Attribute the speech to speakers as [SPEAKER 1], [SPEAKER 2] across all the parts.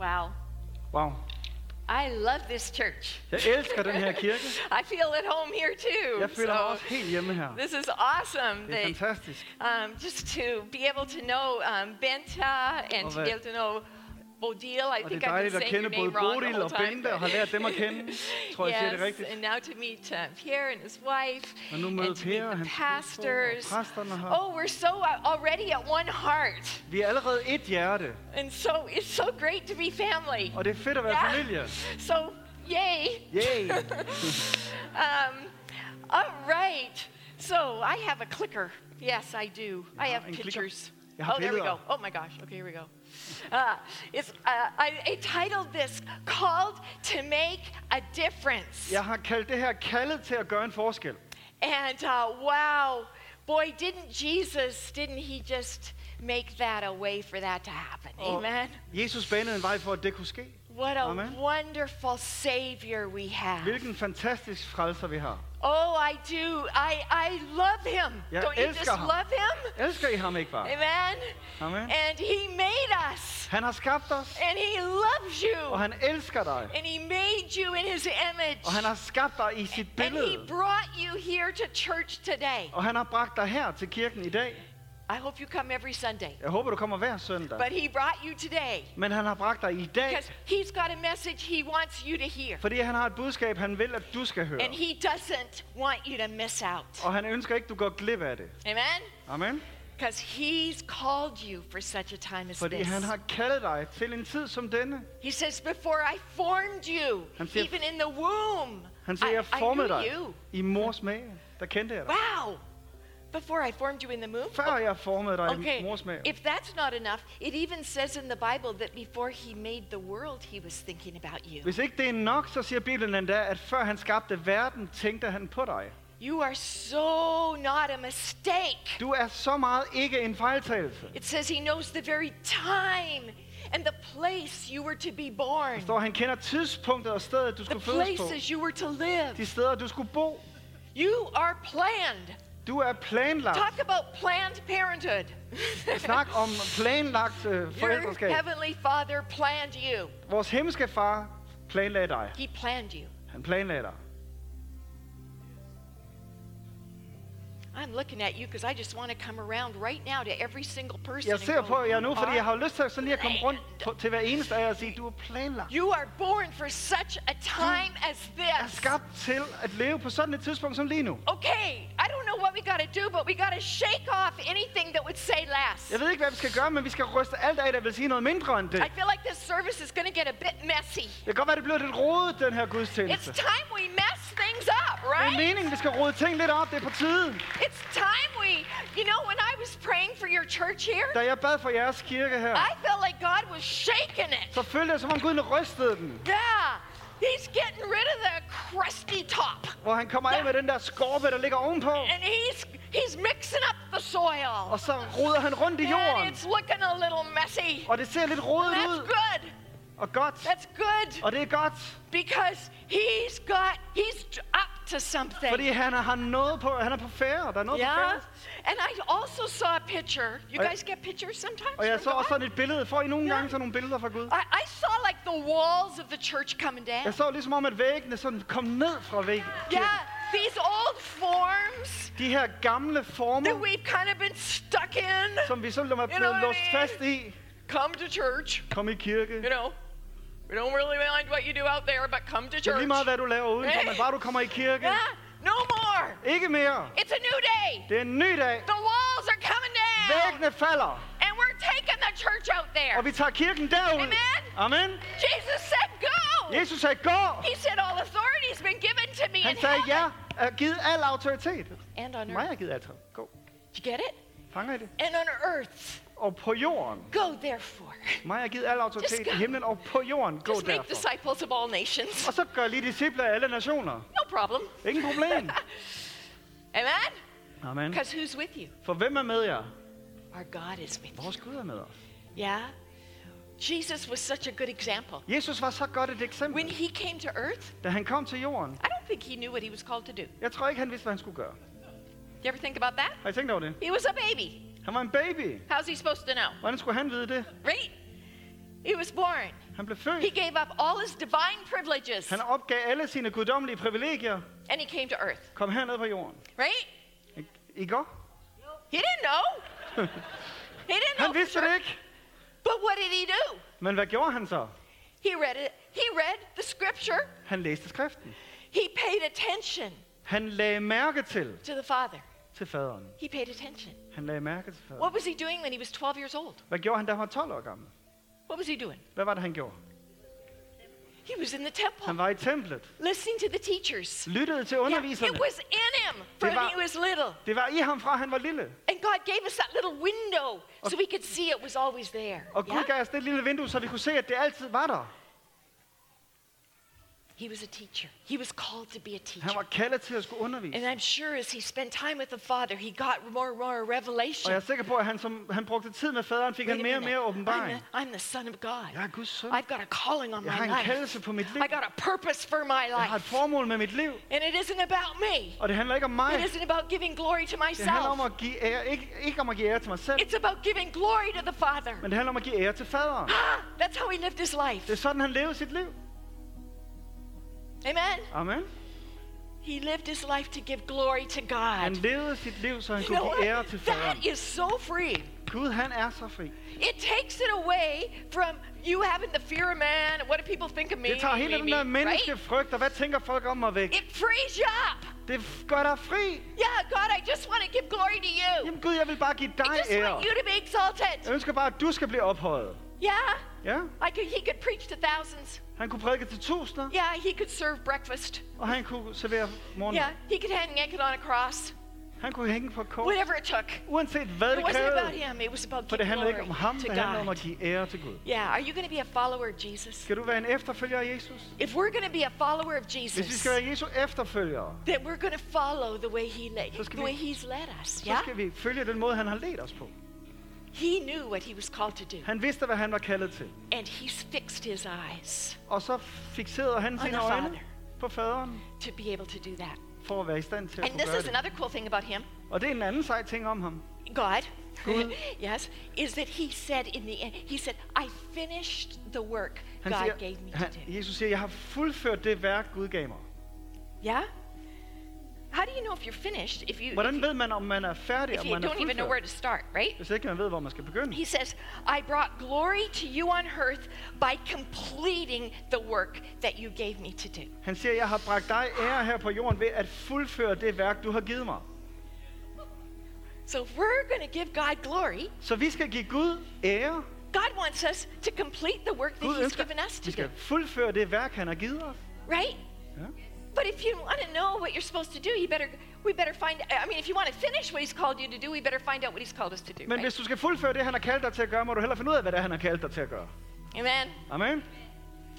[SPEAKER 1] Wow.
[SPEAKER 2] Wow.
[SPEAKER 1] I love this church.
[SPEAKER 2] Jeg elsker den her kirke.
[SPEAKER 1] I feel at home here too.
[SPEAKER 2] Jeg føler
[SPEAKER 1] so
[SPEAKER 2] også helt hjemme her.
[SPEAKER 1] this is awesome.
[SPEAKER 2] Det er fantastisk.
[SPEAKER 1] um, just to be able to know um, Benta and to be able to know Bodil. I
[SPEAKER 2] Og det
[SPEAKER 1] think
[SPEAKER 2] er
[SPEAKER 1] I've been
[SPEAKER 2] at
[SPEAKER 1] saying your
[SPEAKER 2] kende
[SPEAKER 1] name
[SPEAKER 2] både
[SPEAKER 1] wrong the
[SPEAKER 2] Bodil
[SPEAKER 1] whole
[SPEAKER 2] og
[SPEAKER 1] time.
[SPEAKER 2] Bente og har lært dem at kende. Tror jeg siger det
[SPEAKER 1] yes,
[SPEAKER 2] rigtigt.
[SPEAKER 1] and now to meet uh, Pierre and his wife,
[SPEAKER 2] Og nu møde
[SPEAKER 1] and to meet
[SPEAKER 2] og
[SPEAKER 1] the
[SPEAKER 2] hans
[SPEAKER 1] pastors.
[SPEAKER 2] præsterne her.
[SPEAKER 1] Oh, we're so uh, already at one heart,
[SPEAKER 2] Vi er allerede et hjerte,
[SPEAKER 1] and so it's so great to be family.
[SPEAKER 2] og det er fedt at være
[SPEAKER 1] Ja.
[SPEAKER 2] familie.
[SPEAKER 1] So, yay!
[SPEAKER 2] Yay!
[SPEAKER 1] Um, all right. So I have a clicker. Yes, I do. I have
[SPEAKER 2] en clicker.
[SPEAKER 1] pictures.
[SPEAKER 2] Jeg har
[SPEAKER 1] Oh, there we
[SPEAKER 2] billeder.
[SPEAKER 1] go. Oh my gosh. Okay, here we go. Uh, it's, uh, I, I titled this "Called to Make a Difference."
[SPEAKER 2] Jeg har kaldt det her kaldet til at gøre en forskel.
[SPEAKER 1] And uh, wow, boy, didn't Jesus? Didn't he just make that a way for that to happen?
[SPEAKER 2] Og
[SPEAKER 1] Amen.
[SPEAKER 2] Jesus banede en vej for, at det kunne ske.
[SPEAKER 1] What a
[SPEAKER 2] Amen.
[SPEAKER 1] wonderful Savior we have.
[SPEAKER 2] Hvilken fantastisk frelser vi har.
[SPEAKER 1] Oh, I do. I, I love him.
[SPEAKER 2] Jeg
[SPEAKER 1] Don't you just
[SPEAKER 2] ham.
[SPEAKER 1] love him?
[SPEAKER 2] Elsker I ham ikke bare?
[SPEAKER 1] Amen.
[SPEAKER 2] Amen.
[SPEAKER 1] And he made us.
[SPEAKER 2] Han har skabt os,
[SPEAKER 1] And he loves you.
[SPEAKER 2] og han elsker dig.
[SPEAKER 1] And he made you in his image.
[SPEAKER 2] Og han har skabt dig i sit
[SPEAKER 1] And he brought you here to church today.
[SPEAKER 2] Og han har bragt dig her til kirken i dag.
[SPEAKER 1] I hope you come every Sunday.
[SPEAKER 2] Jeg håber, du kommer hver søndag.
[SPEAKER 1] But he brought you today
[SPEAKER 2] Men han har bragt dig i dag,
[SPEAKER 1] because he's got a message he wants you to hear.
[SPEAKER 2] fordi han har et budskab, han vil, at du skal høre.
[SPEAKER 1] And he doesn't want you to miss out.
[SPEAKER 2] Og han ønsker ikke, du går glip af det.
[SPEAKER 1] Amen?
[SPEAKER 2] Amen.
[SPEAKER 1] Because he's called you for such a time as
[SPEAKER 2] Fordi
[SPEAKER 1] this.
[SPEAKER 2] han har kaldet dig til en tid som denne.
[SPEAKER 1] He says, Before I formed you,
[SPEAKER 2] Han siger-
[SPEAKER 1] even in the womb,
[SPEAKER 2] Han siger, jeg formede dig
[SPEAKER 1] you.
[SPEAKER 2] i mors mage. Der kendte jeg dig.
[SPEAKER 1] Wow. Before I formed you in the womb?
[SPEAKER 2] Før jeg formede dig i
[SPEAKER 1] Okay,
[SPEAKER 2] mors mage.
[SPEAKER 1] if that's not enough, it even says in the Bible that before he made the world, he was thinking about you.
[SPEAKER 2] Hvis ikke det er nok, så siger Bibelen endda, at før han skabte verden, tænkte han på dig.
[SPEAKER 1] You are so not a mistake.
[SPEAKER 2] Du er så meget ikke en fejltagelse.
[SPEAKER 1] It says he knows the very time and the place you were to be born,
[SPEAKER 2] Der står, han kender tidspunktet og stedet, du
[SPEAKER 1] the
[SPEAKER 2] skulle fødes på.
[SPEAKER 1] places you were to live.
[SPEAKER 2] De steder, du skulle bo.
[SPEAKER 1] You are planned.
[SPEAKER 2] Du er planlagt.
[SPEAKER 1] Talk about planned parenthood.
[SPEAKER 2] Snak om planlagt øh,
[SPEAKER 1] Your
[SPEAKER 2] forældreskab.
[SPEAKER 1] heavenly Father planned you.
[SPEAKER 2] Vores himmelske far planlagde dig.
[SPEAKER 1] He planned you.
[SPEAKER 2] Han planlagde dig.
[SPEAKER 1] I'm looking at you because I just want to come around right now to every single person.
[SPEAKER 2] Jeg ser på jer nu,
[SPEAKER 1] "You
[SPEAKER 2] fordi jeg har lyst til sådan lige at komme rundt på, til hver eneste af jer og sige, du er planlagt.
[SPEAKER 1] You are born for such a time as
[SPEAKER 2] er
[SPEAKER 1] this.
[SPEAKER 2] skabt til at leve på sådan et tidspunkt som lige nu.
[SPEAKER 1] Okay, we got to do, but we got to shake off anything that would say less.
[SPEAKER 2] Jeg ved ikke, hvad vi skal gøre, men vi skal ryste alt af, der vil sige noget mindre end det.
[SPEAKER 1] I feel like this service is going to get a bit messy.
[SPEAKER 2] Det kan godt være, det bliver lidt rodet, den her
[SPEAKER 1] It's
[SPEAKER 2] gudstjeneste.
[SPEAKER 1] time we mess things up,
[SPEAKER 2] Det er
[SPEAKER 1] right?
[SPEAKER 2] meningen, vi skal rode ting lidt op. Det er på tiden.
[SPEAKER 1] It's time we, you know, when I was praying for your church here,
[SPEAKER 2] Da jeg bad for jeres kirke her,
[SPEAKER 1] I felt like God was shaking it.
[SPEAKER 2] så følte jeg, som om Gud rystede den.
[SPEAKER 1] Yeah, He's getting rid of the crusty top.
[SPEAKER 2] Hvor han kommer af med den der skorpe, der ligger ovenpå.
[SPEAKER 1] And he's he's mixing up the soil.
[SPEAKER 2] Og så roder han rundt i
[SPEAKER 1] And it's looking a little messy.
[SPEAKER 2] Og det ser lidt rodet
[SPEAKER 1] That's
[SPEAKER 2] ud.
[SPEAKER 1] good.
[SPEAKER 2] Og godt.
[SPEAKER 1] That's good
[SPEAKER 2] Og det er godt.
[SPEAKER 1] because he's got he's up to something.
[SPEAKER 2] Fordi han har noget på, han er på færre. Der er noget på
[SPEAKER 1] Yeah.
[SPEAKER 2] færre.
[SPEAKER 1] And I also saw a picture. You guys get pictures sometimes?
[SPEAKER 2] Og jeg så også sådan et billede. Får I nogle
[SPEAKER 1] Ja.
[SPEAKER 2] gange sådan nogle billeder fra Gud?
[SPEAKER 1] I, I saw like the walls of the church coming down.
[SPEAKER 2] Jeg så ligesom om, at væggene sådan kom ned fra væggen.
[SPEAKER 1] Yeah, these old forms
[SPEAKER 2] De her gamle
[SPEAKER 1] that
[SPEAKER 2] former,
[SPEAKER 1] we've kind of been stuck in.
[SPEAKER 2] som vi så er blevet
[SPEAKER 1] I
[SPEAKER 2] låst
[SPEAKER 1] mean?
[SPEAKER 2] fast i.
[SPEAKER 1] Come to church.
[SPEAKER 2] Kom i kirke.
[SPEAKER 1] You know, we don't really mind what you do out there, but come to
[SPEAKER 2] Det er
[SPEAKER 1] church.
[SPEAKER 2] lige meget, hvad du laver udenfor,
[SPEAKER 1] Hey.
[SPEAKER 2] men bare du kommer i kirke.
[SPEAKER 1] Yeah, no more.
[SPEAKER 2] Ikke mere.
[SPEAKER 1] It's a new day.
[SPEAKER 2] Det er en ny dag.
[SPEAKER 1] The walls are coming down.
[SPEAKER 2] Væggene falder,
[SPEAKER 1] And we're taking the church out there.
[SPEAKER 2] og vi tager kirken derud.
[SPEAKER 1] Amen.
[SPEAKER 2] Amen.
[SPEAKER 1] Jesus said, go.
[SPEAKER 2] Jesus sagde, gå.
[SPEAKER 1] He said, all authority has been given to me
[SPEAKER 2] Han
[SPEAKER 1] in
[SPEAKER 2] sagde,
[SPEAKER 1] heaven
[SPEAKER 2] ja, er givet al autoritet.
[SPEAKER 1] and on
[SPEAKER 2] Mig
[SPEAKER 1] earth.
[SPEAKER 2] er givet alt. Gå.
[SPEAKER 1] Did you get it?
[SPEAKER 2] Fanger I det?
[SPEAKER 1] And on earth.
[SPEAKER 2] Og på jorden.
[SPEAKER 1] Go therefore.
[SPEAKER 2] Mig er givet al autoritet i
[SPEAKER 1] go.
[SPEAKER 2] himlen og på jorden. Gå
[SPEAKER 1] Just make
[SPEAKER 2] derfor.
[SPEAKER 1] disciples of all nations.
[SPEAKER 2] Og så gør lige disciple af alle nationer.
[SPEAKER 1] No problem.
[SPEAKER 2] Ingen problem.
[SPEAKER 1] Amen?
[SPEAKER 2] Amen.
[SPEAKER 1] Because who's with you?
[SPEAKER 2] For hvem er med jer?
[SPEAKER 1] Our God is with.
[SPEAKER 2] Vores Gud er med os.
[SPEAKER 1] Yeah? Jesus was such a good example.
[SPEAKER 2] Jesus var så godt et eksempel.
[SPEAKER 1] When he came to earth,
[SPEAKER 2] Da han kom til jorden,
[SPEAKER 1] I don't think he knew what he was called to do.
[SPEAKER 2] jeg tror ikke, han vidste, hvad han skulle gøre.
[SPEAKER 1] You ever think about that?
[SPEAKER 2] Har I tænkt over det?
[SPEAKER 1] He was a baby.
[SPEAKER 2] Han var en baby.
[SPEAKER 1] How's he supposed to know?
[SPEAKER 2] Hvordan skulle han vide det?
[SPEAKER 1] Right? He was born.
[SPEAKER 2] Han blev født.
[SPEAKER 1] He gave up all his divine privileges
[SPEAKER 2] Han opgav alle sine guddommelige privilegier.
[SPEAKER 1] and he came to earth,
[SPEAKER 2] Kom herned på jorden.
[SPEAKER 1] right?
[SPEAKER 2] Ik- I går?
[SPEAKER 1] He didn't know. He didn't know.
[SPEAKER 2] Han vidste
[SPEAKER 1] sure.
[SPEAKER 2] det ikke.
[SPEAKER 1] But what did he do?
[SPEAKER 2] Men hvad gjorde han så?
[SPEAKER 1] He read it. He read the scripture.
[SPEAKER 2] Han læste skriften.
[SPEAKER 1] He paid attention
[SPEAKER 2] Han lagde mærke til,
[SPEAKER 1] to the Father.
[SPEAKER 2] Til faderen.
[SPEAKER 1] He paid attention.
[SPEAKER 2] Han lagde mærke til faderen.
[SPEAKER 1] What was he doing when he was 12 years old?
[SPEAKER 2] Hvad gjorde han, da han var 12 år gammel?
[SPEAKER 1] What was he doing?
[SPEAKER 2] Hvad var det, han gjorde?
[SPEAKER 1] He was in the temple,
[SPEAKER 2] Han var i templet.
[SPEAKER 1] listening to the teachers.
[SPEAKER 2] Lyttede til
[SPEAKER 1] Yeah,
[SPEAKER 2] underviserne.
[SPEAKER 1] it was in him from
[SPEAKER 2] var-
[SPEAKER 1] he was little.
[SPEAKER 2] Det var i ham fra, han var lille.
[SPEAKER 1] And God gave us that little window so we could see it was always there.
[SPEAKER 2] Og Gud
[SPEAKER 1] Yeah?
[SPEAKER 2] gav os det lille vindue, så vi kunne se, at det altid var der.
[SPEAKER 1] He was a teacher. He was called to be a
[SPEAKER 2] Han
[SPEAKER 1] teacher.
[SPEAKER 2] var kaldet til at skulle undervise.
[SPEAKER 1] And I'm sure as he spent time with the Father, he got more and more
[SPEAKER 2] Og jeg
[SPEAKER 1] revelation.
[SPEAKER 2] er sikker på, at han, som han brugte tid med faderen, fik
[SPEAKER 1] Wait
[SPEAKER 2] han
[SPEAKER 1] a
[SPEAKER 2] mere og
[SPEAKER 1] minute.
[SPEAKER 2] mere
[SPEAKER 1] I'm the, I'm the son of God.
[SPEAKER 2] Jeg er Guds søn.
[SPEAKER 1] I've got a calling on
[SPEAKER 2] Jeg
[SPEAKER 1] my
[SPEAKER 2] har en
[SPEAKER 1] life.
[SPEAKER 2] kaldelse på mit liv.
[SPEAKER 1] I got a purpose for my
[SPEAKER 2] Jeg har et
[SPEAKER 1] life.
[SPEAKER 2] formål med mit liv.
[SPEAKER 1] And it isn't about me.
[SPEAKER 2] Og det handler ikke om mig.
[SPEAKER 1] It isn't about giving glory to
[SPEAKER 2] Det handler om
[SPEAKER 1] myself.
[SPEAKER 2] at give ære, ikke, ikke om at give ære til mig selv,
[SPEAKER 1] It's about giving glory to the Father.
[SPEAKER 2] men det handler om at give ære til faderen.
[SPEAKER 1] Ah, that's how he lived his
[SPEAKER 2] Det
[SPEAKER 1] life.
[SPEAKER 2] er sådan, han levede sit liv.
[SPEAKER 1] Amen.
[SPEAKER 2] Amen.
[SPEAKER 1] He lived his life to give glory to God.
[SPEAKER 2] Han levede sit liv, så han
[SPEAKER 1] You
[SPEAKER 2] kunne give ære til faderen.
[SPEAKER 1] That is so free.
[SPEAKER 2] Gud, han er så fri.
[SPEAKER 1] It takes it away from you having the fear of man. What do people think of me?
[SPEAKER 2] Det tager hele
[SPEAKER 1] me,
[SPEAKER 2] den der menneskefrygt, og hvad tænker folk om mig væk?
[SPEAKER 1] It frees you up.
[SPEAKER 2] Det gør dig fri.
[SPEAKER 1] Yeah, God, I just want to give glory to you.
[SPEAKER 2] Jamen Gud, jeg vil bare give
[SPEAKER 1] I
[SPEAKER 2] dig
[SPEAKER 1] just
[SPEAKER 2] ære.
[SPEAKER 1] want you to be exalted.
[SPEAKER 2] Jeg ønsker bare, at du skal blive ophøjet.
[SPEAKER 1] Yeah,
[SPEAKER 2] Ja,
[SPEAKER 1] I could. He could preach to thousands.
[SPEAKER 2] Han kunne prædike til tusinder,
[SPEAKER 1] Yeah, he could serve breakfast.
[SPEAKER 2] og han kunne servere morgenmad.
[SPEAKER 1] Yeah, he could hang naked on a cross.
[SPEAKER 2] Han kunne hænge på kors.
[SPEAKER 1] Whatever it took.
[SPEAKER 2] Uanset hvad
[SPEAKER 1] It
[SPEAKER 2] det
[SPEAKER 1] wasn't about
[SPEAKER 2] krævede.
[SPEAKER 1] him. It was about
[SPEAKER 2] For det handler ikke om ham, det handler om at give ære til Gud.
[SPEAKER 1] Yeah, are you going to be a follower of Jesus?
[SPEAKER 2] Skal du være en efterfølger af Jesus?
[SPEAKER 1] If we're going to be a follower of
[SPEAKER 2] Hvis vi
[SPEAKER 1] Jesus,
[SPEAKER 2] skal være Jesu efterfølgere,
[SPEAKER 1] then we're going to follow the way he led,
[SPEAKER 2] Så
[SPEAKER 1] the way he's led us.
[SPEAKER 2] så
[SPEAKER 1] Yeah,
[SPEAKER 2] skal vi følge den måde, han har ledt os på.
[SPEAKER 1] He knew what he was called to do,
[SPEAKER 2] Han vidste, hvad han var kaldet til.
[SPEAKER 1] and he's fixed his eyes
[SPEAKER 2] Og så fixerede han sine øjne
[SPEAKER 1] Father.
[SPEAKER 2] på faderen,
[SPEAKER 1] to be able to do that.
[SPEAKER 2] for at være i stand til at
[SPEAKER 1] And
[SPEAKER 2] kunne
[SPEAKER 1] this is
[SPEAKER 2] det.
[SPEAKER 1] another cool thing about him,
[SPEAKER 2] Og det er en anden sej ting om ham.
[SPEAKER 1] God.
[SPEAKER 2] Gud.
[SPEAKER 1] yes, is that he said in the end, he said, "I finished the work
[SPEAKER 2] Han
[SPEAKER 1] God
[SPEAKER 2] siger,
[SPEAKER 1] gave me to
[SPEAKER 2] han,
[SPEAKER 1] do."
[SPEAKER 2] Jesus siger, jeg har fuldført det værk, Gud gav mig.
[SPEAKER 1] Yeah. How do you know if you're finished if you, if
[SPEAKER 2] Hvordan
[SPEAKER 1] you,
[SPEAKER 2] ved man, om man er færdig,
[SPEAKER 1] if
[SPEAKER 2] om
[SPEAKER 1] you
[SPEAKER 2] man er
[SPEAKER 1] don't even know where
[SPEAKER 2] fuldført?
[SPEAKER 1] to start, right?
[SPEAKER 2] Hvis ikke man ved, hvor man skal begynde.
[SPEAKER 1] He says, I brought glory to you on earth by completing the work that you gave me to do.
[SPEAKER 2] Han siger, jeg har bragt dig ære her på jorden ved at fuldføre det værk, du har givet mig.
[SPEAKER 1] So if we're going to give God glory,
[SPEAKER 2] Så vi skal give Gud ære.
[SPEAKER 1] God wants us to complete the work that
[SPEAKER 2] Gud
[SPEAKER 1] He's
[SPEAKER 2] ønsker,
[SPEAKER 1] given us
[SPEAKER 2] vi
[SPEAKER 1] to do,
[SPEAKER 2] skal fuldføre det værk, han har givet os.
[SPEAKER 1] right?
[SPEAKER 2] Ja.
[SPEAKER 1] But if you want to know what you're supposed to do, you better we better find. I mean, if you want to finish what He's called you to do, we better find out what He's called us to do.
[SPEAKER 2] Men
[SPEAKER 1] right?
[SPEAKER 2] hvis du skal fuldføre det, han har kaldt dig til at gøre, må du hellere finde ud af, hvad det er, han har kaldt dig til at gøre.
[SPEAKER 1] Amen.
[SPEAKER 2] Amen.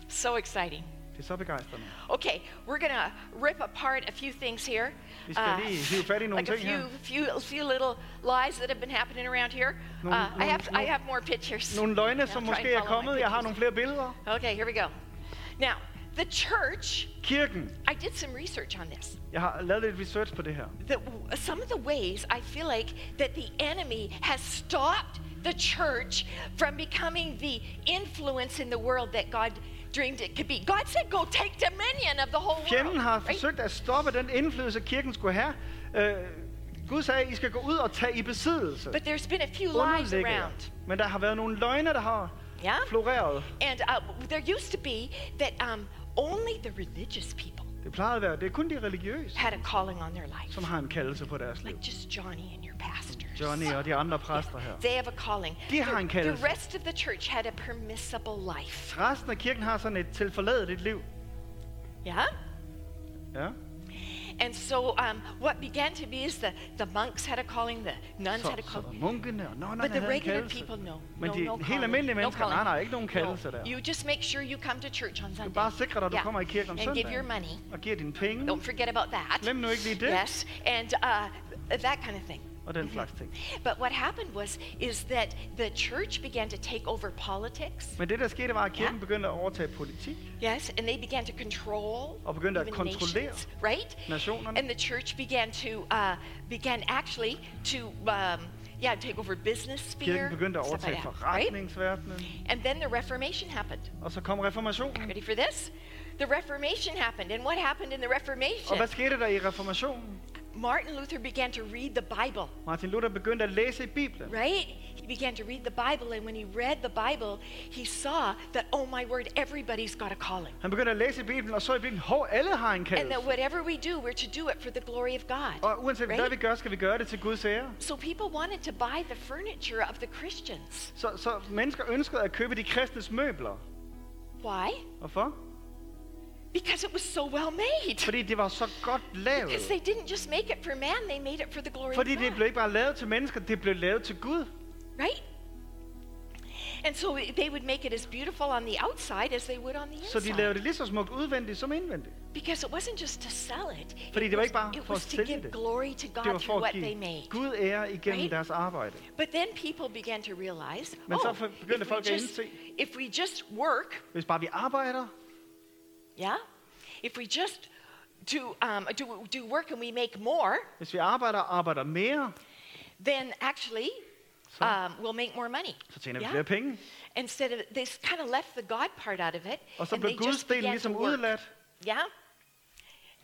[SPEAKER 1] So exciting.
[SPEAKER 2] Det er så begejstrende.
[SPEAKER 1] Okay, we're gonna rip apart a few things here.
[SPEAKER 2] Vi skal lige hive fat i nogle
[SPEAKER 1] like a few,
[SPEAKER 2] her.
[SPEAKER 1] few, few little lies that have been happening around here. Uh,
[SPEAKER 2] Nogle-
[SPEAKER 1] I have,
[SPEAKER 2] nogle-
[SPEAKER 1] I have more pictures.
[SPEAKER 2] Nogle løgne, som måske er kommet. Jeg har nogle flere billeder.
[SPEAKER 1] Okay, here we go. Now, the church.
[SPEAKER 2] Kirken.
[SPEAKER 1] I did some research on this.
[SPEAKER 2] Jeg har lavet lidt research på det her.
[SPEAKER 1] The, some of the ways I feel like that the enemy has stopped the church from becoming the influence in the world that God dreamed it could be. God said, "Go take dominion of the whole
[SPEAKER 2] Fjenden
[SPEAKER 1] world."
[SPEAKER 2] har
[SPEAKER 1] right?
[SPEAKER 2] forsøgt at stoppe den indflydelse, kirken skulle have. Øh, Gud sagde, I skal gå ud og tage i besiddelse.
[SPEAKER 1] But there's been a few lies
[SPEAKER 2] Underlægge jer.
[SPEAKER 1] around.
[SPEAKER 2] Men der har været nogle løgne, der har
[SPEAKER 1] Yeah.
[SPEAKER 2] floreret.
[SPEAKER 1] And uh, there used to be that um, only the religious people
[SPEAKER 2] Det plejede at være, det er kun de religiøse,
[SPEAKER 1] had a calling on their life,
[SPEAKER 2] som har en kaldelse på deres liv.
[SPEAKER 1] like just Johnny and your pastors.
[SPEAKER 2] Johnny og de andre præster her.
[SPEAKER 1] They have a calling.
[SPEAKER 2] De har
[SPEAKER 1] the,
[SPEAKER 2] en
[SPEAKER 1] the
[SPEAKER 2] kaldelse.
[SPEAKER 1] rest of the church had a permissible life.
[SPEAKER 2] Resten af kirken har sådan et tilforladeligt liv.
[SPEAKER 1] Yeah?
[SPEAKER 2] Ja.
[SPEAKER 1] And so um, what began to be is the, the monks had a calling, the nuns
[SPEAKER 2] Så,
[SPEAKER 1] had a calling.
[SPEAKER 2] munkene og nonnerne
[SPEAKER 1] But the regular people, no.
[SPEAKER 2] Men
[SPEAKER 1] no,
[SPEAKER 2] de
[SPEAKER 1] no
[SPEAKER 2] helt almindelige
[SPEAKER 1] no
[SPEAKER 2] mennesker,
[SPEAKER 1] calling.
[SPEAKER 2] nej, nej, ikke nogen
[SPEAKER 1] No.
[SPEAKER 2] kaldelse der.
[SPEAKER 1] You just make sure you come to church on
[SPEAKER 2] Du
[SPEAKER 1] Sunday.
[SPEAKER 2] bare sikre dig, at du
[SPEAKER 1] Yeah.
[SPEAKER 2] kommer i kirken om
[SPEAKER 1] And give your money.
[SPEAKER 2] Og giver dine penge.
[SPEAKER 1] Don't forget about that.
[SPEAKER 2] Glem nu ikke lige det.
[SPEAKER 1] Yes, and uh, that kind of thing.
[SPEAKER 2] Og den slags ting.
[SPEAKER 1] But what happened was is that the church began to take over politics.
[SPEAKER 2] Men det der skete var, at kirken
[SPEAKER 1] Ja.
[SPEAKER 2] begyndte at overtage politik.
[SPEAKER 1] Yes, and they began to control
[SPEAKER 2] Og begyndte at kontrollere
[SPEAKER 1] nations, right?
[SPEAKER 2] nationerne.
[SPEAKER 1] And the church began to uh, began actually to um, Yeah, take over business sphere.
[SPEAKER 2] Kirken begyndte at
[SPEAKER 1] stuff like
[SPEAKER 2] overtage
[SPEAKER 1] that, right? And then the Reformation happened.
[SPEAKER 2] Og så kom reformationen.
[SPEAKER 1] Ready for this? The Reformation happened. And what happened in the
[SPEAKER 2] Og
[SPEAKER 1] Reformation?
[SPEAKER 2] hvad skete der i reformationen?
[SPEAKER 1] Martin Luther began to read the Bible,
[SPEAKER 2] Martin Luther begyndte at læse Bibelen.
[SPEAKER 1] right? He began to read the Bible, and when he read the Bible, he saw that, oh my word, everybody's got a calling.
[SPEAKER 2] Han begyndte at læse Bibelen og så i Bibelen, hov, alle har en
[SPEAKER 1] And that whatever we do, we're to do it for the glory of God.
[SPEAKER 2] Og uanset hvad
[SPEAKER 1] right?
[SPEAKER 2] vi gør, skal vi gøre det til Guds ære.
[SPEAKER 1] So people wanted to buy the furniture of the Christians.
[SPEAKER 2] Så, så mennesker ønskede at købe de kristnes møbler.
[SPEAKER 1] Why?
[SPEAKER 2] Hvorfor?
[SPEAKER 1] Because it was so well made.
[SPEAKER 2] Fordi det var så godt lavet.
[SPEAKER 1] Because they didn't just make it for man, they made it for the glory
[SPEAKER 2] Fordi
[SPEAKER 1] of
[SPEAKER 2] det
[SPEAKER 1] God.
[SPEAKER 2] blev ikke bare lavet til mennesker, det blev lavet til Gud.
[SPEAKER 1] Right? And so they would make it as beautiful on the outside as they would on the
[SPEAKER 2] Så de lavede
[SPEAKER 1] inside.
[SPEAKER 2] det lige så smukt udvendigt som indvendigt.
[SPEAKER 1] Because it wasn't just to sell it.
[SPEAKER 2] Fordi
[SPEAKER 1] it
[SPEAKER 2] det var
[SPEAKER 1] was,
[SPEAKER 2] ikke bare
[SPEAKER 1] it
[SPEAKER 2] for
[SPEAKER 1] was
[SPEAKER 2] at
[SPEAKER 1] to
[SPEAKER 2] sælge
[SPEAKER 1] give
[SPEAKER 2] det.
[SPEAKER 1] glory to
[SPEAKER 2] Det var
[SPEAKER 1] God
[SPEAKER 2] for
[SPEAKER 1] through
[SPEAKER 2] at
[SPEAKER 1] what they
[SPEAKER 2] give
[SPEAKER 1] made.
[SPEAKER 2] Gud ære igennem
[SPEAKER 1] Right?
[SPEAKER 2] deres arbejde.
[SPEAKER 1] But then people began to realize,
[SPEAKER 2] Men så
[SPEAKER 1] oh,
[SPEAKER 2] for- begyndte folk at indse-
[SPEAKER 1] if we just work,
[SPEAKER 2] Hvis bare vi arbejder,
[SPEAKER 1] yeah, if we just do, um, do, do work and we make more,
[SPEAKER 2] hvis vi arbejder og arbejder mere,
[SPEAKER 1] then actually
[SPEAKER 2] Så-
[SPEAKER 1] um, we'll make more money.
[SPEAKER 2] så tjener vi
[SPEAKER 1] Yeah.
[SPEAKER 2] flere penge.
[SPEAKER 1] Instead of, they kind of left the God part out of it.
[SPEAKER 2] Og så
[SPEAKER 1] and
[SPEAKER 2] blev Guds
[SPEAKER 1] just
[SPEAKER 2] del ligesom udladt.
[SPEAKER 1] Yeah?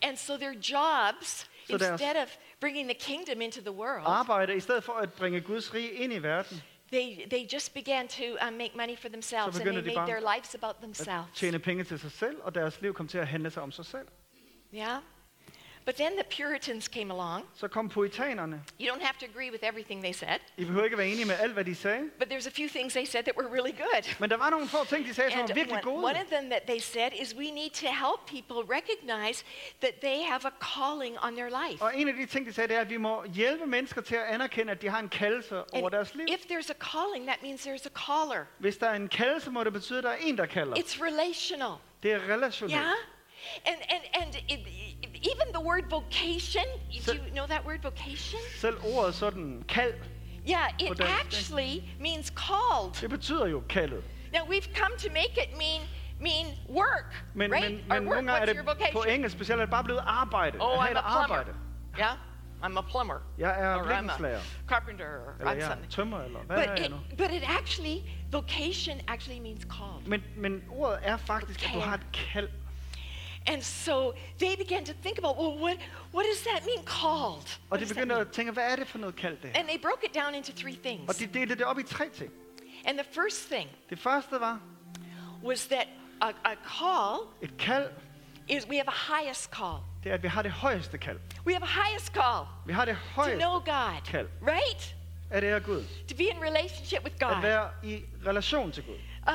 [SPEAKER 1] And so their jobs,
[SPEAKER 2] Så
[SPEAKER 1] instead of bringing the kingdom into the world,
[SPEAKER 2] Arbejde i stedet for at bringe Guds rige ind i verden.
[SPEAKER 1] They, they just began to um, make money for themselves and they
[SPEAKER 2] de
[SPEAKER 1] made their lives about
[SPEAKER 2] At
[SPEAKER 1] themselves.
[SPEAKER 2] tjene penge til sig selv, og deres liv kom til at handle sig om sig selv.
[SPEAKER 1] Yeah? But then the Puritans came along.
[SPEAKER 2] Så kom puritanerne.
[SPEAKER 1] You don't have to agree with everything they said,
[SPEAKER 2] I behøver ikke være enige med alt, hvad de sagde.
[SPEAKER 1] but there's a few things they said that were really good.
[SPEAKER 2] Men der var nogle få ting, de sagde, som var virkelig
[SPEAKER 1] one, one
[SPEAKER 2] gode.
[SPEAKER 1] of them that they said is we need to help people recognize that they have a calling on their life.
[SPEAKER 2] Og en af de ting, de sagde, det er, at vi må hjælpe mennesker til at anerkende, at de har en kaldelse over
[SPEAKER 1] And
[SPEAKER 2] deres liv.
[SPEAKER 1] if there's a calling, that means there's a caller.
[SPEAKER 2] Hvis der er en kaldelse, må det betyde, at der er en, der kalder.
[SPEAKER 1] It's relational.
[SPEAKER 2] Det er relationelt.
[SPEAKER 1] Yeah? And, and, and it, even the word vocation, do you know that word vocation?
[SPEAKER 2] Selv ordet sådan, kald,
[SPEAKER 1] Yeah, it actually means called.
[SPEAKER 2] det betyder jo kaldet.
[SPEAKER 1] Now we've come to make it mean mean work,
[SPEAKER 2] Men,
[SPEAKER 1] right?
[SPEAKER 2] men,
[SPEAKER 1] Or
[SPEAKER 2] men
[SPEAKER 1] work, what's your
[SPEAKER 2] det på
[SPEAKER 1] vocation?
[SPEAKER 2] engelsk specielt, er det bare blevet arbejde.
[SPEAKER 1] Oh, I'm a plumber.
[SPEAKER 2] arbejde.
[SPEAKER 1] Yeah, I'm a plumber.
[SPEAKER 2] Jeg er
[SPEAKER 1] Or I'm a carpenter. Or
[SPEAKER 2] Eller
[SPEAKER 1] I'm something.
[SPEAKER 2] tømmer, eller hvad
[SPEAKER 1] But
[SPEAKER 2] er
[SPEAKER 1] it,
[SPEAKER 2] nu?
[SPEAKER 1] but it actually, vocation actually means called.
[SPEAKER 2] Men, men ordet er faktisk, at du har et kald.
[SPEAKER 1] And so they began to think about, well, what, what does that mean, called?
[SPEAKER 2] Og de begyndte at tænke, hvad er det for noget kald det her?
[SPEAKER 1] And they broke it down into three things.
[SPEAKER 2] Og de delte det op i tre ting.
[SPEAKER 1] And the first thing
[SPEAKER 2] Det første var
[SPEAKER 1] was that a, a call
[SPEAKER 2] et kald,
[SPEAKER 1] is we have a highest call.
[SPEAKER 2] det er, at vi har det højeste kald.
[SPEAKER 1] We have a highest call
[SPEAKER 2] Vi har det
[SPEAKER 1] to
[SPEAKER 2] højeste
[SPEAKER 1] know God,
[SPEAKER 2] kald,
[SPEAKER 1] right?
[SPEAKER 2] at ære Gud.
[SPEAKER 1] To be in relationship with God.
[SPEAKER 2] At
[SPEAKER 1] God,
[SPEAKER 2] være i relation til Gud.
[SPEAKER 1] Uh,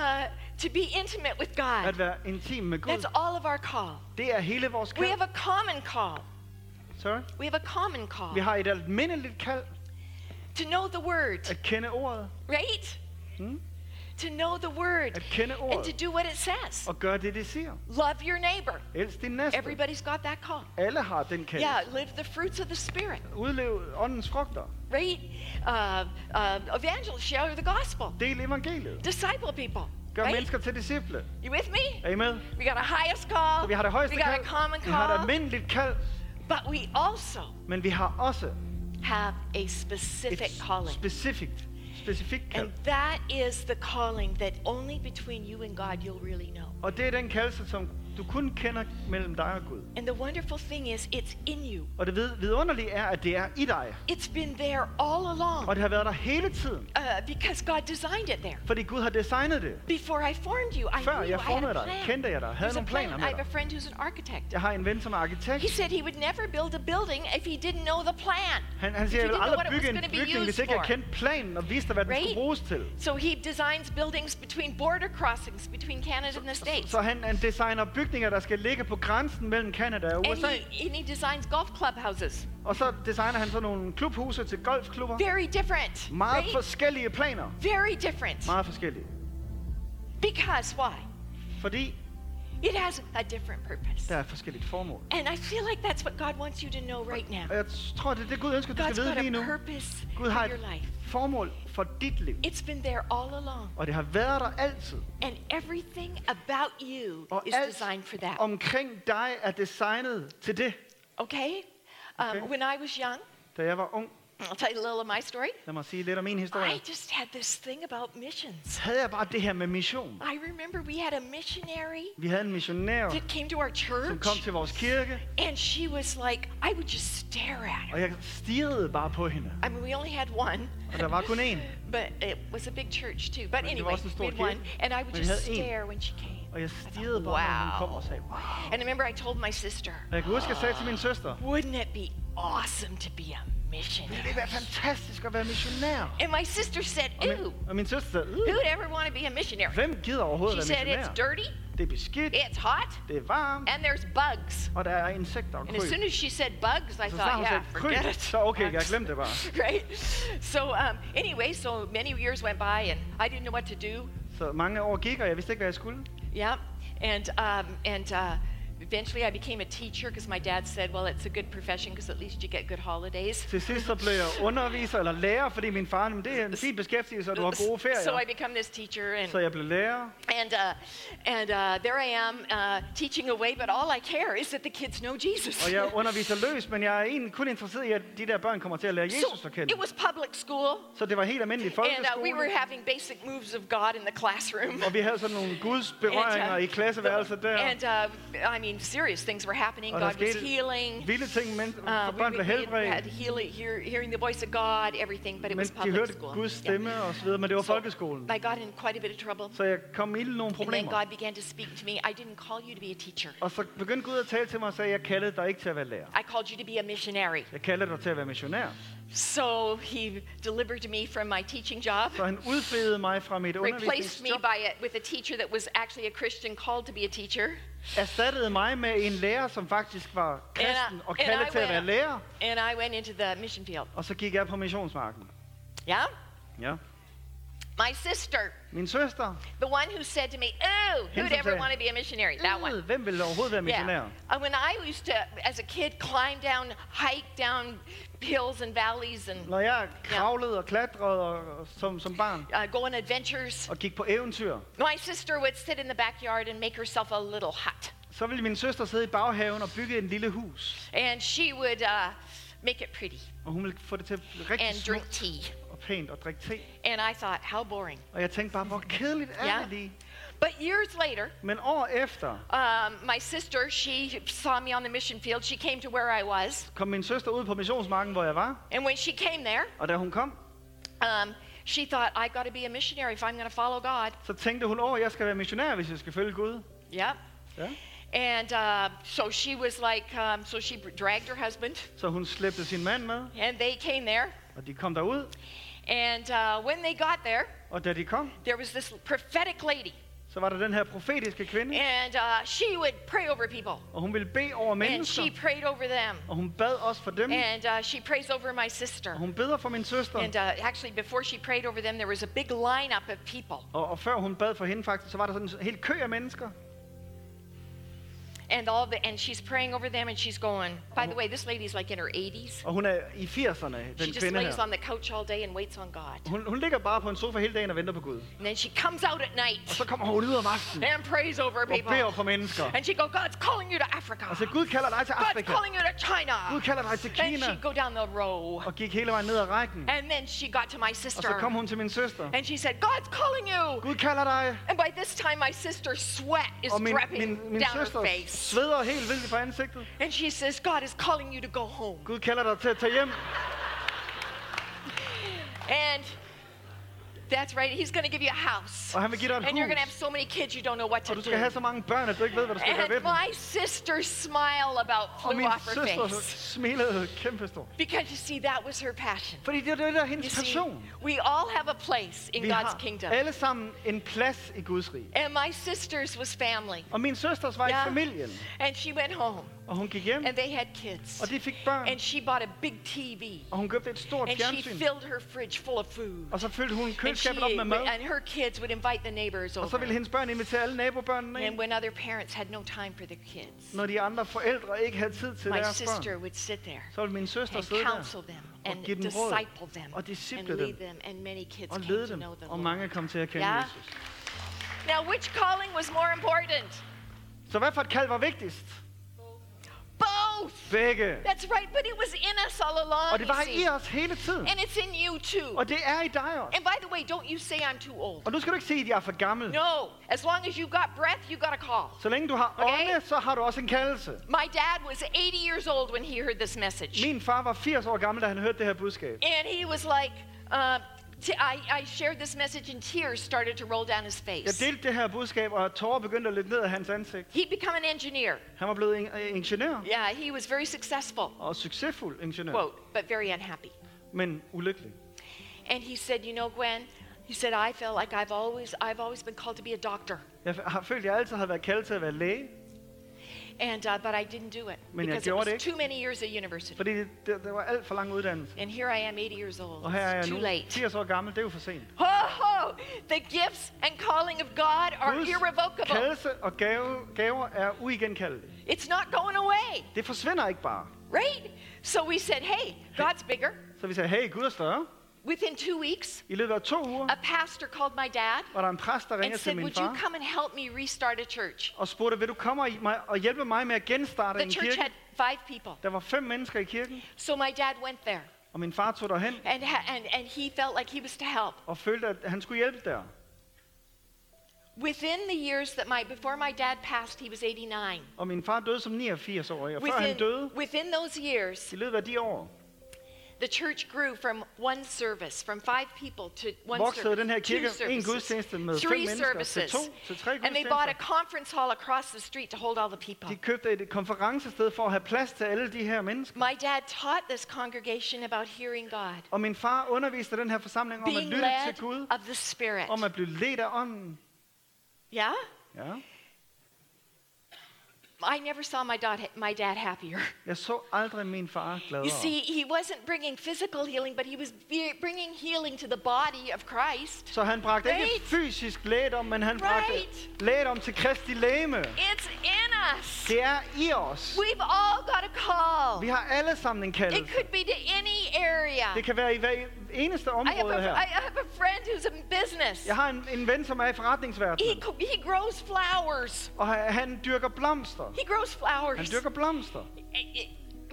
[SPEAKER 1] to be intimate with God.
[SPEAKER 2] At være intim med Gud.
[SPEAKER 1] That's all of our call.
[SPEAKER 2] Det er hele vores kald.
[SPEAKER 1] We have a common call.
[SPEAKER 2] Sorry.
[SPEAKER 1] We have a common call
[SPEAKER 2] Vi har et almindeligt kald
[SPEAKER 1] to know the word,
[SPEAKER 2] at kende ordet.
[SPEAKER 1] right?
[SPEAKER 2] Hmm?
[SPEAKER 1] To know the word and to do what it says.
[SPEAKER 2] Og gøre det, det siger.
[SPEAKER 1] Love your neighbor.
[SPEAKER 2] Elsk din næste.
[SPEAKER 1] Everybody's got that call.
[SPEAKER 2] Alle har den kald.
[SPEAKER 1] Yeah, live the fruits of the Spirit,
[SPEAKER 2] Udlev åndens frugter.
[SPEAKER 1] right? Uh, uh, evangelists share the gospel.
[SPEAKER 2] Del evangeliet.
[SPEAKER 1] Disciple people,
[SPEAKER 2] Gør
[SPEAKER 1] right?
[SPEAKER 2] mennesker til disciple.
[SPEAKER 1] You with me?
[SPEAKER 2] Er I med?
[SPEAKER 1] We got a highest call.
[SPEAKER 2] Så vi har det højeste
[SPEAKER 1] we got a common
[SPEAKER 2] Vi har et
[SPEAKER 1] call.
[SPEAKER 2] almindeligt kald.
[SPEAKER 1] But we also
[SPEAKER 2] Men vi har også
[SPEAKER 1] have a specific
[SPEAKER 2] et
[SPEAKER 1] calling.
[SPEAKER 2] specifikt, specifikt kald.
[SPEAKER 1] And that is the calling that only between you and God you'll really know.
[SPEAKER 2] Og det er den kaldelse, som du kun kender mellem dig og Gud.
[SPEAKER 1] And the wonderful thing is, it's in you.
[SPEAKER 2] Og det vid- vidunderlige er, at det er i dig.
[SPEAKER 1] It's been there all along
[SPEAKER 2] Og det har været der hele tiden.
[SPEAKER 1] uh, because God designed it there.
[SPEAKER 2] Fordi Gud har designet det.
[SPEAKER 1] Before I formed you, I
[SPEAKER 2] Før
[SPEAKER 1] knew
[SPEAKER 2] jeg
[SPEAKER 1] I
[SPEAKER 2] formede dig,
[SPEAKER 1] plan.
[SPEAKER 2] kendte jeg dig, havde
[SPEAKER 1] There's
[SPEAKER 2] nogle
[SPEAKER 1] plan.
[SPEAKER 2] planer
[SPEAKER 1] I
[SPEAKER 2] med
[SPEAKER 1] have a
[SPEAKER 2] dig.
[SPEAKER 1] friend who's an architect.
[SPEAKER 2] Jeg har en ven, som er
[SPEAKER 1] He
[SPEAKER 2] arkitekt.
[SPEAKER 1] said he would never build a building if he didn't know the plan.
[SPEAKER 2] Han, han siger,
[SPEAKER 1] he
[SPEAKER 2] jeg vil aldrig bygge en bygning, hvis ikke jeg kendte planen og vidste, hvad den
[SPEAKER 1] Right?
[SPEAKER 2] skulle bruges til.
[SPEAKER 1] So he designs buildings between border crossings between Canada and the States.
[SPEAKER 2] Så han, han designer bygninger, der skal ligge på grænsen mellem Kanada og
[SPEAKER 1] And
[SPEAKER 2] USA.
[SPEAKER 1] he, and he designs golf clubhouses.
[SPEAKER 2] Og så designer han så nogle klubhuse til golfklubber.
[SPEAKER 1] Very different.
[SPEAKER 2] Meget
[SPEAKER 1] right?
[SPEAKER 2] forskellige planer.
[SPEAKER 1] Very different.
[SPEAKER 2] Meget forskellige.
[SPEAKER 1] Because why?
[SPEAKER 2] Fordi
[SPEAKER 1] It has a different purpose.
[SPEAKER 2] der er forskelligt formål.
[SPEAKER 1] And I feel like that's what God wants you to know right now.
[SPEAKER 2] Og jeg tror, det er det, Gud ønsker, du
[SPEAKER 1] God's
[SPEAKER 2] skal vide lige nu.
[SPEAKER 1] God's got a purpose
[SPEAKER 2] Gud
[SPEAKER 1] for your life.
[SPEAKER 2] formål for dit liv.
[SPEAKER 1] It's been there all along.
[SPEAKER 2] Og det har været der altid.
[SPEAKER 1] And everything about you
[SPEAKER 2] Og
[SPEAKER 1] is designed for that.
[SPEAKER 2] omkring dig er designet til det.
[SPEAKER 1] Okay? Um,
[SPEAKER 2] Okay.
[SPEAKER 1] When I was young,
[SPEAKER 2] Da jeg var ung,
[SPEAKER 1] I'll tell you a little of my story.
[SPEAKER 2] Lad mig sige lidt om min historie.
[SPEAKER 1] I just had this thing about missions.
[SPEAKER 2] Havde jeg bare det her med mission.
[SPEAKER 1] I remember we had a missionary
[SPEAKER 2] Vi havde en missionær,
[SPEAKER 1] that came to our church.
[SPEAKER 2] som kom til vores kirke,
[SPEAKER 1] and she was like, I would just stare at her.
[SPEAKER 2] og jeg stirrede bare på hende.
[SPEAKER 1] I mean, we only had one,
[SPEAKER 2] Og der var kun én.
[SPEAKER 1] but it was a big church too. But anyway,
[SPEAKER 2] en
[SPEAKER 1] we had one, and I would
[SPEAKER 2] men
[SPEAKER 1] just stare when she came.
[SPEAKER 2] Og jeg stirrede bare, når hun kom og sagde, wow.
[SPEAKER 1] And I remember I told my sister,
[SPEAKER 2] Og jeg kan huske, jeg sagde til min søster,
[SPEAKER 1] wouldn't it be awesome to be a missionary?
[SPEAKER 2] det være fantastisk at være missionær?
[SPEAKER 1] And my sister said,
[SPEAKER 2] Og
[SPEAKER 1] Ew,
[SPEAKER 2] min, søster
[SPEAKER 1] who'd
[SPEAKER 2] "Øh,
[SPEAKER 1] ever want to be a missionary?
[SPEAKER 2] gider
[SPEAKER 1] She said, it's dirty,
[SPEAKER 2] Det er beskidt,
[SPEAKER 1] it's hot,
[SPEAKER 2] det er varmt,
[SPEAKER 1] and there's bugs.
[SPEAKER 2] er insekter
[SPEAKER 1] And as soon as she said bugs, I
[SPEAKER 2] Så
[SPEAKER 1] thought, yeah,
[SPEAKER 2] kryb,
[SPEAKER 1] forget it.
[SPEAKER 2] så okay,
[SPEAKER 1] Bugs.
[SPEAKER 2] glemte det bare.
[SPEAKER 1] right? So um, anyway, so many years went by, and I didn't know what to do.
[SPEAKER 2] Så mange år gik, og jeg vidste ikke, hvad jeg skulle.
[SPEAKER 1] Yeah, and um, and uh, eventually I became a teacher because my dad said, well, it's a good profession because at least you get good holidays.
[SPEAKER 2] Til sidst så blev jeg underviser eller lærer, fordi min far, det er en fin beskæftigelse, og du har gode
[SPEAKER 1] So I become this teacher, and
[SPEAKER 2] Så jeg blev lærer,
[SPEAKER 1] and uh, and uh, there I am uh, teaching away, but all I care is that the kids know Jesus.
[SPEAKER 2] og jeg underviser løs, men jeg er egentlig kun interesseret i, at de der børn kommer til at lære Jesus
[SPEAKER 1] so
[SPEAKER 2] at kende.
[SPEAKER 1] it was public school,
[SPEAKER 2] Så det var helt almindelig
[SPEAKER 1] and uh, we were having basic moves of God in the classroom.
[SPEAKER 2] og vi havde sådan nogle Guds berøringer i klasseværelset der.
[SPEAKER 1] And uh, I mean, serious things were happening.
[SPEAKER 2] Og
[SPEAKER 1] God was healing.
[SPEAKER 2] vilde ting, men
[SPEAKER 1] Uh, we,
[SPEAKER 2] børn blev
[SPEAKER 1] we had healing, hear, hearing the voice of God, everything, but it
[SPEAKER 2] men
[SPEAKER 1] was
[SPEAKER 2] de
[SPEAKER 1] public
[SPEAKER 2] hørte
[SPEAKER 1] school.
[SPEAKER 2] Guds
[SPEAKER 1] Yeah.
[SPEAKER 2] og så videre, men det var
[SPEAKER 1] So
[SPEAKER 2] folkeskolen.
[SPEAKER 1] I got in quite a bit of trouble.
[SPEAKER 2] Så jeg kom i nogle
[SPEAKER 1] And then. God began to speak to me. I didn't call you to be a teacher.
[SPEAKER 2] Og så begyndte Gud at tale til mig og sagde, jeg kaldede dig ikke til at være lærer.
[SPEAKER 1] I called you to be a missionary.
[SPEAKER 2] Jeg kaldte dig til at være missionær.
[SPEAKER 1] So he delivered me from my teaching job,
[SPEAKER 2] Så han udfriede mig fra mit
[SPEAKER 1] replaced me by a, with a teacher that was actually a Christian called to be a teacher.
[SPEAKER 2] erstattede mig med en lærer, som faktisk var kristen og
[SPEAKER 1] and I
[SPEAKER 2] kaldet til at være
[SPEAKER 1] went-
[SPEAKER 2] lærer.
[SPEAKER 1] And I went into the mission field.
[SPEAKER 2] Og så gik jeg på missionsmarken.
[SPEAKER 1] Yeah?
[SPEAKER 2] Ja.
[SPEAKER 1] My sister,
[SPEAKER 2] Min søster,
[SPEAKER 1] the one who said to me, Oh,
[SPEAKER 2] Hende,
[SPEAKER 1] who'd ever want to be a missionary? That one.
[SPEAKER 2] "Øh, hvem ville overhovedet være missionær?
[SPEAKER 1] Yeah. And when I used to, as a kid, climb down, hike down hills and valleys and
[SPEAKER 2] Når jeg kravlede og klatrede og, som, som barn
[SPEAKER 1] uh, go on adventures,
[SPEAKER 2] og gik på eventyr,
[SPEAKER 1] my sister would sit in the backyard and make herself a little hut.
[SPEAKER 2] så ville min søster sidde i baghaven og bygge en lille hus.
[SPEAKER 1] And she would uh, make it pretty
[SPEAKER 2] Og hun ville få det til rigtig
[SPEAKER 1] and drink
[SPEAKER 2] smukt
[SPEAKER 1] tea.
[SPEAKER 2] Pænt og drikke te.
[SPEAKER 1] And I thought, how boring.
[SPEAKER 2] Og jeg tænkte bare, hvor kedeligt er
[SPEAKER 1] Ja.
[SPEAKER 2] det lige?
[SPEAKER 1] But years later,
[SPEAKER 2] Men år efter
[SPEAKER 1] um, my sister, she saw me on the mission field. She came to where I was.
[SPEAKER 2] kom min søster ud på missionsmarken, hvor jeg var.
[SPEAKER 1] And when she came there,
[SPEAKER 2] Og da hun kom,
[SPEAKER 1] um, she thought, I got to be a missionary if I'm going to follow God.
[SPEAKER 2] så tænkte hun, åh, jeg skal være missionær, hvis jeg skal følge Gud.
[SPEAKER 1] Yep.
[SPEAKER 2] Ja.
[SPEAKER 1] And uh, so she was like, um, so she dragged her husband,
[SPEAKER 2] Så hun slæbte sin mand med,
[SPEAKER 1] and they came there.
[SPEAKER 2] og de kom derud.
[SPEAKER 1] And uh, when they got there,
[SPEAKER 2] Og da de kom,
[SPEAKER 1] there was this prophetic lady,
[SPEAKER 2] så var der den her profetiske kvinde,
[SPEAKER 1] and uh, she would pray over people,
[SPEAKER 2] og hun ville bede over
[SPEAKER 1] and
[SPEAKER 2] mennesker,
[SPEAKER 1] she prayed over them,
[SPEAKER 2] og hun bad også for dem,
[SPEAKER 1] and uh, she prays over my
[SPEAKER 2] og
[SPEAKER 1] sister.
[SPEAKER 2] hun beder for min søster.
[SPEAKER 1] And uh, actually, before she prayed over them, there was a big lineup of people,
[SPEAKER 2] Og, og før hun bad for hende faktisk, så var der sådan en helt kø af mennesker.
[SPEAKER 1] And all the and she's praying over them, and she's going. By the way, this lady's like in her 80s.
[SPEAKER 2] Og hun er i 80'erne,
[SPEAKER 1] She just
[SPEAKER 2] kvinde
[SPEAKER 1] lays
[SPEAKER 2] her.
[SPEAKER 1] on the couch all day and waits on God.
[SPEAKER 2] Hun, hun ligger bare på en sofa hele dagen og venter på Gud.
[SPEAKER 1] And then she comes out at night
[SPEAKER 2] så kommer hun ud om aftenen
[SPEAKER 1] and prays over
[SPEAKER 2] og beder
[SPEAKER 1] people.
[SPEAKER 2] for mennesker.
[SPEAKER 1] And she go, God's calling you to Africa.
[SPEAKER 2] Og så Gud kalder dig til
[SPEAKER 1] God's
[SPEAKER 2] Afrika.
[SPEAKER 1] calling you to China.
[SPEAKER 2] Gud kalder dig til
[SPEAKER 1] And
[SPEAKER 2] Kina.
[SPEAKER 1] she'd go down the row.
[SPEAKER 2] Og gik hele vejen ned ad rækken.
[SPEAKER 1] And then she got to my
[SPEAKER 2] Og så
[SPEAKER 1] sister.
[SPEAKER 2] kom hun til min søster.
[SPEAKER 1] And she said, God's calling you.
[SPEAKER 2] Gud kalder dig.
[SPEAKER 1] And by this time, my sister's sweat is
[SPEAKER 2] Og min,
[SPEAKER 1] dripping
[SPEAKER 2] min, min
[SPEAKER 1] down her face.
[SPEAKER 2] Sveder helt vildt på ansigtet.
[SPEAKER 1] And she says, God is calling you to go home.
[SPEAKER 2] Gud kalder dig til at tage hjem.
[SPEAKER 1] And that's right, he's going to give you a house.
[SPEAKER 2] Og han vil give dig et
[SPEAKER 1] And you're going to have so many kids, you don't know what to
[SPEAKER 2] Og du
[SPEAKER 1] do.
[SPEAKER 2] skal have så mange børn, at du ikke ved, hvad du skal gøre ved
[SPEAKER 1] And
[SPEAKER 2] dem.
[SPEAKER 1] my sister's smile about
[SPEAKER 2] Og
[SPEAKER 1] flew
[SPEAKER 2] min
[SPEAKER 1] off her
[SPEAKER 2] søster
[SPEAKER 1] face.
[SPEAKER 2] smilede kæmpestort.
[SPEAKER 1] Because you see, that was her passion.
[SPEAKER 2] Fordi det er det, der er
[SPEAKER 1] You
[SPEAKER 2] hendes
[SPEAKER 1] see,
[SPEAKER 2] passion.
[SPEAKER 1] we all have a place in
[SPEAKER 2] Vi
[SPEAKER 1] God's
[SPEAKER 2] har
[SPEAKER 1] kingdom.
[SPEAKER 2] alle sammen en plads i Guds rige.
[SPEAKER 1] And my sister's was family.
[SPEAKER 2] Og min søsters var i
[SPEAKER 1] Ja.
[SPEAKER 2] familien.
[SPEAKER 1] And she went home,
[SPEAKER 2] Og hun gik hjem,
[SPEAKER 1] and they had kids.
[SPEAKER 2] og de fik børn.
[SPEAKER 1] And she bought a big TV.
[SPEAKER 2] Og hun købte et stort
[SPEAKER 1] And she
[SPEAKER 2] fjernsyn.
[SPEAKER 1] filled her fridge full of food.
[SPEAKER 2] Og så fyldte hun
[SPEAKER 1] And, she,
[SPEAKER 2] køleskabet op med mad.
[SPEAKER 1] and her kids would invite the neighbors
[SPEAKER 2] Og så ville
[SPEAKER 1] over.
[SPEAKER 2] hendes børn invitere alle nabobørnene
[SPEAKER 1] And
[SPEAKER 2] ind.
[SPEAKER 1] when other parents had no time for their kids,
[SPEAKER 2] Når de andre forældre ikke havde tid til
[SPEAKER 1] my
[SPEAKER 2] deres
[SPEAKER 1] sister
[SPEAKER 2] børn,
[SPEAKER 1] would sit there
[SPEAKER 2] så ville min søster
[SPEAKER 1] and
[SPEAKER 2] sidde der
[SPEAKER 1] counsel them
[SPEAKER 2] og
[SPEAKER 1] and
[SPEAKER 2] give dem råd
[SPEAKER 1] disciple them
[SPEAKER 2] og
[SPEAKER 1] and
[SPEAKER 2] disciple
[SPEAKER 1] lead
[SPEAKER 2] dem
[SPEAKER 1] them. And many kids
[SPEAKER 2] og
[SPEAKER 1] came
[SPEAKER 2] lede
[SPEAKER 1] to
[SPEAKER 2] dem.
[SPEAKER 1] know the
[SPEAKER 2] Og mange kom til at kende
[SPEAKER 1] Ja.
[SPEAKER 2] Jesus.
[SPEAKER 1] Now, which calling was more important?
[SPEAKER 2] Så hvad for et kald var vigtigst?
[SPEAKER 1] Both.
[SPEAKER 2] Begge.
[SPEAKER 1] That's right, but it was in us all along.
[SPEAKER 2] Og det var i os hele tiden.
[SPEAKER 1] And it's in you too.
[SPEAKER 2] Og det er i dig også.
[SPEAKER 1] And by the way, don't you say I'm too old.
[SPEAKER 2] Og nu skal du ikke sige, at jeg er for gammel.
[SPEAKER 1] No, as long as you got breath, you got a call.
[SPEAKER 2] Så længe du har
[SPEAKER 1] Okay.
[SPEAKER 2] ånde, så har du også en kaldelse.
[SPEAKER 1] My dad was 80 years old when he heard this message.
[SPEAKER 2] Min far var 80 år gammel, da han hørte det her budskab.
[SPEAKER 1] And he was like, uh, I, I shared this message and tears started to roll down his
[SPEAKER 2] Jeg
[SPEAKER 1] face.
[SPEAKER 2] delte det her budskab, og tårer begyndte at løbe ned af hans ansigt.
[SPEAKER 1] He'd become an engineer.
[SPEAKER 2] Han var blevet en, øh, ingeniør,
[SPEAKER 1] Yeah, he was very successful,
[SPEAKER 2] og succesful ingeniør,
[SPEAKER 1] quote, but very unhappy.
[SPEAKER 2] men ulykkelig.
[SPEAKER 1] And he said, You know, Gwen, he said, I feel like I've always, I've always been called to be a doctor.
[SPEAKER 2] Jeg har følt, jeg altid har været kaldt til at være læge,
[SPEAKER 1] And, uh, but I didn't do it
[SPEAKER 2] Men jeg
[SPEAKER 1] because it
[SPEAKER 2] gjorde
[SPEAKER 1] was
[SPEAKER 2] det ikke.
[SPEAKER 1] too many years at university.
[SPEAKER 2] fordi det, det, det var alt for lang uddannelse.
[SPEAKER 1] And here I am, 80 years old.
[SPEAKER 2] Og her er jeg
[SPEAKER 1] too
[SPEAKER 2] nu,
[SPEAKER 1] late.
[SPEAKER 2] 80 år gammel, det er jo for sent.
[SPEAKER 1] Ho, ho! The gifts and calling of God are
[SPEAKER 2] Guds
[SPEAKER 1] irrevocable.
[SPEAKER 2] kaldelse og gave, gaver er uigenkaldelige.
[SPEAKER 1] It's not going away,
[SPEAKER 2] Det forsvinder ikke bare.
[SPEAKER 1] right? So we said, hey, God's bigger.
[SPEAKER 2] Så vi sagde, hey, Gud er større.
[SPEAKER 1] Within two weeks,
[SPEAKER 2] I løbet af to uger
[SPEAKER 1] a pastor called my dad
[SPEAKER 2] var der en præst, der
[SPEAKER 1] and
[SPEAKER 2] ringede til
[SPEAKER 1] said,
[SPEAKER 2] min
[SPEAKER 1] would you
[SPEAKER 2] far
[SPEAKER 1] come and help me restart a church?
[SPEAKER 2] og spurgte, vil du komme og, hjælpe mig med at genstarte
[SPEAKER 1] The
[SPEAKER 2] en
[SPEAKER 1] church
[SPEAKER 2] kirke?
[SPEAKER 1] had five people.
[SPEAKER 2] Der var fem mennesker i kirken,
[SPEAKER 1] So my dad went there
[SPEAKER 2] og min far tog derhen
[SPEAKER 1] and, and, and he felt like he was to help.
[SPEAKER 2] og følte, at han skulle hjælpe der.
[SPEAKER 1] Within the years that my, before my dad passed, he was 89.
[SPEAKER 2] Og min far døde som 89 år, og før han
[SPEAKER 1] Within,
[SPEAKER 2] døde,
[SPEAKER 1] within those years,
[SPEAKER 2] i løbet af de år,
[SPEAKER 1] the church grew from one service, from five people to one
[SPEAKER 2] voksede den her
[SPEAKER 1] service, two
[SPEAKER 2] kirke en
[SPEAKER 1] services,
[SPEAKER 2] gudstjeneste med fem
[SPEAKER 1] three
[SPEAKER 2] mennesker til
[SPEAKER 1] services.
[SPEAKER 2] to, til tre
[SPEAKER 1] And they bought a conference hall across the street to hold all the people.
[SPEAKER 2] De købte et konferencested for at have plads til alle de her mennesker.
[SPEAKER 1] My dad taught this congregation about hearing God,
[SPEAKER 2] Og min far underviste den her forsamling om at
[SPEAKER 1] being
[SPEAKER 2] lytte
[SPEAKER 1] led
[SPEAKER 2] til Gud,
[SPEAKER 1] of the Spirit.
[SPEAKER 2] om at blive ledt af ånden.
[SPEAKER 1] Yeah?
[SPEAKER 2] Ja.
[SPEAKER 1] I never saw my dad, my dad happier.
[SPEAKER 2] Jeg så aldrig min far
[SPEAKER 1] You see, he wasn't bringing physical healing, but he was bringing healing to the body of Christ.
[SPEAKER 2] Så han bragte ikke
[SPEAKER 1] Right.
[SPEAKER 2] fysisk lægedom, men han bragte
[SPEAKER 1] Right.
[SPEAKER 2] lægedom til Kristi lægeme.
[SPEAKER 1] It's in us.
[SPEAKER 2] Det er i os.
[SPEAKER 1] We've all got a call.
[SPEAKER 2] Vi har alle sammen en
[SPEAKER 1] It could be to any area.
[SPEAKER 2] Det kan være i hver eneste område her.
[SPEAKER 1] I have a friend who's in business.
[SPEAKER 2] Jeg har en, en ven, som er i
[SPEAKER 1] He,
[SPEAKER 2] forretningsverdenen,
[SPEAKER 1] co- he grows flowers.
[SPEAKER 2] og han, han dyrker blomster.
[SPEAKER 1] He grows flowers
[SPEAKER 2] Han dyrker blomster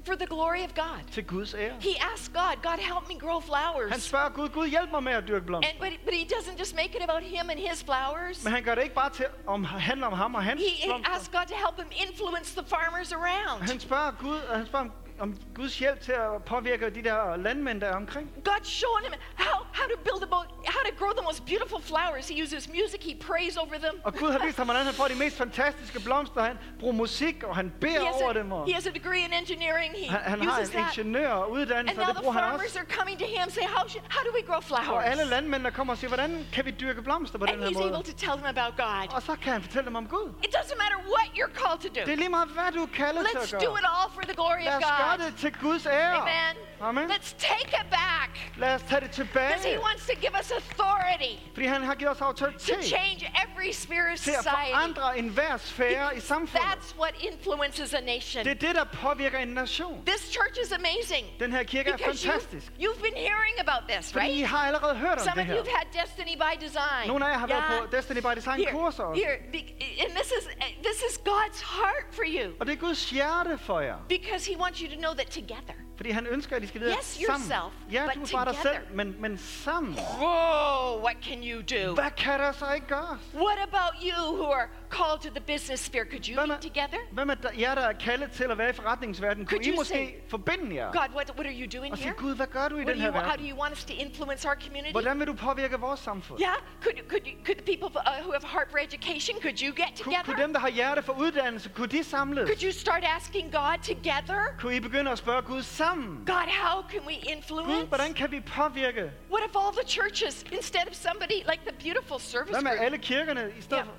[SPEAKER 1] for the glory of God.
[SPEAKER 2] til Guds ære.
[SPEAKER 1] He asks God, God, help me grow
[SPEAKER 2] Han
[SPEAKER 1] flowers.
[SPEAKER 2] spørger Gud, Gud hjælp mig med at dyrke blomster.
[SPEAKER 1] And, but, but he doesn't just make it about him and his flowers.
[SPEAKER 2] Men han gør det ikke bare til om handler om ham og hans
[SPEAKER 1] He, he
[SPEAKER 2] blomster.
[SPEAKER 1] asks God to help him influence the farmers around.
[SPEAKER 2] Han spørger Gud, han spørger om, Guds hjælp til at påvirke de der landmænd, der er omkring.
[SPEAKER 1] God showed him how, how to build a boat to grow the most beautiful flowers. He uses music, he prays over them.
[SPEAKER 2] Og Gud har vist ham, hvordan han får de mest fantastiske blomster. Han bruger musik, og han
[SPEAKER 1] He
[SPEAKER 2] beder
[SPEAKER 1] has,
[SPEAKER 2] over
[SPEAKER 1] a,
[SPEAKER 2] dem. Og
[SPEAKER 1] he has a degree in engineering. He
[SPEAKER 2] han, han har
[SPEAKER 1] uses
[SPEAKER 2] en
[SPEAKER 1] that.
[SPEAKER 2] ingeniøruddannelse,
[SPEAKER 1] And
[SPEAKER 2] og
[SPEAKER 1] now
[SPEAKER 2] det
[SPEAKER 1] the
[SPEAKER 2] bruger han
[SPEAKER 1] farmers
[SPEAKER 2] også.
[SPEAKER 1] are coming to him and say, how, should, how do we grow
[SPEAKER 2] Og alle
[SPEAKER 1] flowers?
[SPEAKER 2] landmændene kommer og siger, hvordan kan vi dyrke blomster på den
[SPEAKER 1] And he's able to tell them about God.
[SPEAKER 2] Og så kan han fortælle dem om Gud.
[SPEAKER 1] It doesn't matter what you're called to
[SPEAKER 2] Det
[SPEAKER 1] do.
[SPEAKER 2] er lige meget, hvad du er kaldet til
[SPEAKER 1] Let's do it all for the glory
[SPEAKER 2] Lad
[SPEAKER 1] of
[SPEAKER 2] os gøre
[SPEAKER 1] God.
[SPEAKER 2] det til Guds ære.
[SPEAKER 1] Amen.
[SPEAKER 2] Amen.
[SPEAKER 1] Let's take it back.
[SPEAKER 2] Lad os tage det
[SPEAKER 1] Because he wants to give us authority
[SPEAKER 2] Fordi han har givet os
[SPEAKER 1] to change every sphere of
[SPEAKER 2] til at
[SPEAKER 1] society.
[SPEAKER 2] forandre enhver sfære i samfundet.
[SPEAKER 1] That's what influences a nation.
[SPEAKER 2] Det er det, der påvirker en nation.
[SPEAKER 1] This church is amazing.
[SPEAKER 2] Den her kirke er
[SPEAKER 1] Because you've,
[SPEAKER 2] fantastisk.
[SPEAKER 1] you've been hearing about this,
[SPEAKER 2] Fordi I
[SPEAKER 1] right?
[SPEAKER 2] har allerede hørt om
[SPEAKER 1] Some
[SPEAKER 2] det
[SPEAKER 1] of
[SPEAKER 2] her.
[SPEAKER 1] you have had Destiny by Design.
[SPEAKER 2] Nogle af jer har været
[SPEAKER 1] Yeah.
[SPEAKER 2] på Destiny by Design
[SPEAKER 1] Here,
[SPEAKER 2] kurser også.
[SPEAKER 1] here, and this is this is God's heart for you
[SPEAKER 2] Og det er Guds hjerte for jer.
[SPEAKER 1] because He wants you to know that together.
[SPEAKER 2] Fordi han ønsker, at I skal videre
[SPEAKER 1] Yes,
[SPEAKER 2] sammen.
[SPEAKER 1] yourself,
[SPEAKER 2] Ja, du er bare dig selv, men, men sammen.
[SPEAKER 1] Whoa, what can you do?
[SPEAKER 2] Hvad kan der så ikke gøres?
[SPEAKER 1] What about you who are called to the business sphere? Could you meet together?
[SPEAKER 2] hvad med der- jer, der er kaldet til at være i forretningsverdenen? Kunne
[SPEAKER 1] Could
[SPEAKER 2] I
[SPEAKER 1] you
[SPEAKER 2] måske
[SPEAKER 1] say,
[SPEAKER 2] forbinde jer?
[SPEAKER 1] God, what, what are you doing
[SPEAKER 2] Og sige,
[SPEAKER 1] here?
[SPEAKER 2] Gud, hvad gør du i
[SPEAKER 1] What
[SPEAKER 2] den
[SPEAKER 1] do
[SPEAKER 2] her
[SPEAKER 1] you, how do you want us to influence our community?
[SPEAKER 2] Hvordan vil du påvirke vores samfund?
[SPEAKER 1] Yeah, could, could, could the people uh, who have a heart for education, could you get
[SPEAKER 2] Kunne, kunne
[SPEAKER 1] together?
[SPEAKER 2] dem, der har hjerte for uddannelse, kunne de samles?
[SPEAKER 1] Could you start asking God together?
[SPEAKER 2] Kunne I begynde at spørge Gud sammen?
[SPEAKER 1] God, how can we influence?
[SPEAKER 2] Gud, hvordan kan vi påvirke?
[SPEAKER 1] What if all the churches, instead of somebody like the beautiful service
[SPEAKER 2] Hvad med alle kirkerne, i stedet
[SPEAKER 1] Ja.
[SPEAKER 2] for,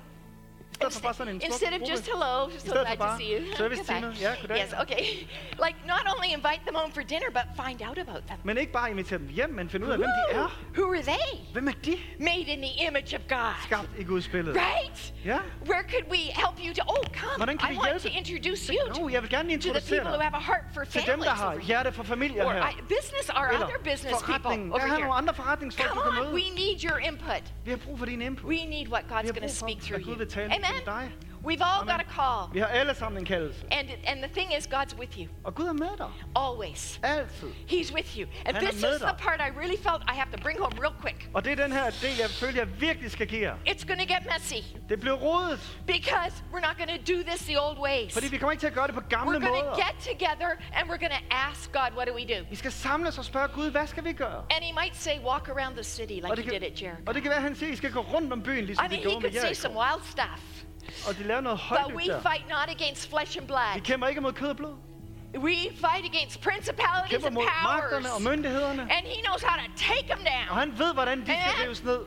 [SPEAKER 2] i stedet for bare sådan en smuk
[SPEAKER 1] instead of just hello, so glad to see you.
[SPEAKER 2] servicetime.
[SPEAKER 1] Goodbye.
[SPEAKER 2] Ja, goddag.
[SPEAKER 1] Yes, okay. Like not only invite them home for dinner, but find out about them.
[SPEAKER 2] Men ikke bare invitere dem hjem, men finde ud af, hvem de er.
[SPEAKER 1] Who are they?
[SPEAKER 2] Hvem er de?
[SPEAKER 1] Made in the image of God.
[SPEAKER 2] Skabt i Guds billede.
[SPEAKER 1] Right?
[SPEAKER 2] Ja.
[SPEAKER 1] Where could we help you to? Oh, come!
[SPEAKER 2] Hvordan kan
[SPEAKER 1] I want
[SPEAKER 2] hjælpe?
[SPEAKER 1] to introduce you to,
[SPEAKER 2] jeg vil gerne
[SPEAKER 1] to the people who have a heart for
[SPEAKER 2] til dem,
[SPEAKER 1] families
[SPEAKER 2] der har hjerte for familier
[SPEAKER 1] Or
[SPEAKER 2] her.
[SPEAKER 1] I, business, our
[SPEAKER 2] Eller
[SPEAKER 1] other business people over
[SPEAKER 2] Jeg nogle andre forretningsfolk,
[SPEAKER 1] Come on, we need your input.
[SPEAKER 2] Vi har brug for din input.
[SPEAKER 1] We need what God's going to speak through you. Amen.
[SPEAKER 2] Til dig.
[SPEAKER 1] We've all
[SPEAKER 2] Amen.
[SPEAKER 1] got a call.
[SPEAKER 2] Vi har alle sammen en kaldelse.
[SPEAKER 1] And, and the thing is, God's with you
[SPEAKER 2] Og Gud er med dig.
[SPEAKER 1] always.
[SPEAKER 2] Altid.
[SPEAKER 1] He's with you. And
[SPEAKER 2] Han er
[SPEAKER 1] this is the part I really felt I have to bring home real quick.
[SPEAKER 2] Og det er den her del, jeg føler, jeg virkelig skal give jer.
[SPEAKER 1] It's going to get messy
[SPEAKER 2] Det bliver rodet,
[SPEAKER 1] because we're not going to do this the old ways.
[SPEAKER 2] fordi vi kommer ikke til at gøre det på gamle
[SPEAKER 1] We're going to
[SPEAKER 2] måder.
[SPEAKER 1] get together and we're going to ask God, what do we do?
[SPEAKER 2] Vi skal samles og spørge Gud, hvad skal vi gøre?
[SPEAKER 1] And he might say, walk around the city like he did at Jericho.
[SPEAKER 2] og det kan være, han siger, I skal gå rundt om byen, ligesom
[SPEAKER 1] I mean,
[SPEAKER 2] de
[SPEAKER 1] he
[SPEAKER 2] gjorde med
[SPEAKER 1] could say some wild stuff.
[SPEAKER 2] Og de laver noget
[SPEAKER 1] But
[SPEAKER 2] højt
[SPEAKER 1] we
[SPEAKER 2] der.
[SPEAKER 1] fight not against flesh and
[SPEAKER 2] Vi
[SPEAKER 1] blood.
[SPEAKER 2] kæmper ikke mod kød og blod.
[SPEAKER 1] We fight against
[SPEAKER 2] Vi
[SPEAKER 1] principalities and powers.
[SPEAKER 2] og myndighederne.
[SPEAKER 1] And he knows how to take them
[SPEAKER 2] Og
[SPEAKER 1] down.
[SPEAKER 2] han ved, hvordan de skal rives ned.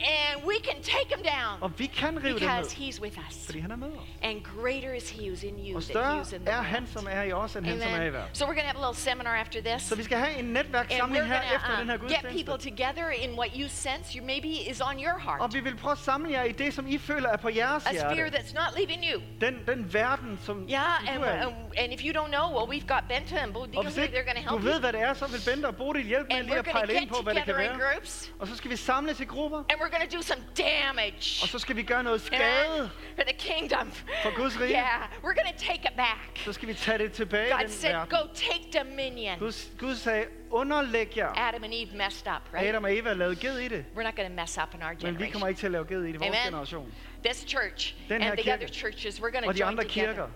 [SPEAKER 1] And we can take him down
[SPEAKER 2] Og vi kan rive dem
[SPEAKER 1] because
[SPEAKER 2] ned,
[SPEAKER 1] he's with us.
[SPEAKER 2] fordi han er med os.
[SPEAKER 1] And greater is he who's in you
[SPEAKER 2] Og
[SPEAKER 1] than he
[SPEAKER 2] større
[SPEAKER 1] who's in the
[SPEAKER 2] er
[SPEAKER 1] world.
[SPEAKER 2] han, som er i os, end han, som er i
[SPEAKER 1] Amen.
[SPEAKER 2] verden.
[SPEAKER 1] So we're going to have a little seminar after this.
[SPEAKER 2] Så vi skal have en
[SPEAKER 1] And
[SPEAKER 2] netværkssamling
[SPEAKER 1] we're
[SPEAKER 2] her
[SPEAKER 1] going
[SPEAKER 2] efter den her
[SPEAKER 1] to get people
[SPEAKER 2] gudstjeneste.
[SPEAKER 1] together in what you sense you maybe is on your heart.
[SPEAKER 2] Og vi vil prøve at samle jer i det, som I føler er på jeres
[SPEAKER 1] A sphere
[SPEAKER 2] hjerte.
[SPEAKER 1] that's not leaving you.
[SPEAKER 2] Den, den verden, som
[SPEAKER 1] Yeah,
[SPEAKER 2] som
[SPEAKER 1] and,
[SPEAKER 2] er i.
[SPEAKER 1] and, and if you don't know, well, we've got Benta and
[SPEAKER 2] Og
[SPEAKER 1] Bodil
[SPEAKER 2] hvis
[SPEAKER 1] here. They're going to
[SPEAKER 2] du
[SPEAKER 1] help
[SPEAKER 2] ved, hvad det er, så vil Bente og Bodil hjælpe med
[SPEAKER 1] And
[SPEAKER 2] lige
[SPEAKER 1] we're
[SPEAKER 2] at
[SPEAKER 1] going to
[SPEAKER 2] pejle ind
[SPEAKER 1] get
[SPEAKER 2] på, hvad det kan
[SPEAKER 1] together in
[SPEAKER 2] være.
[SPEAKER 1] groups.
[SPEAKER 2] Og så skal vi samles i grupper,
[SPEAKER 1] And we're going to do some damage.
[SPEAKER 2] og så skal vi gøre noget skade
[SPEAKER 1] For the kingdom.
[SPEAKER 2] for Guds rige.
[SPEAKER 1] Yeah, we're going to take it back.
[SPEAKER 2] Så skal vi tage det tilbage
[SPEAKER 1] God said,
[SPEAKER 2] verden.
[SPEAKER 1] go take dominion.
[SPEAKER 2] Gud, Gud sagde, underlæg jer.
[SPEAKER 1] Adam and Eve messed up, right?
[SPEAKER 2] Adam og Eva lavede ged i det,
[SPEAKER 1] We're not going to mess up in our
[SPEAKER 2] men vi kommer
[SPEAKER 1] generation.
[SPEAKER 2] ikke til at lave ged i det i vores
[SPEAKER 1] Amen.
[SPEAKER 2] generation.
[SPEAKER 1] This church
[SPEAKER 2] Den
[SPEAKER 1] and the
[SPEAKER 2] kirke.
[SPEAKER 1] other churches, we're going to
[SPEAKER 2] Og de
[SPEAKER 1] join
[SPEAKER 2] andre kirker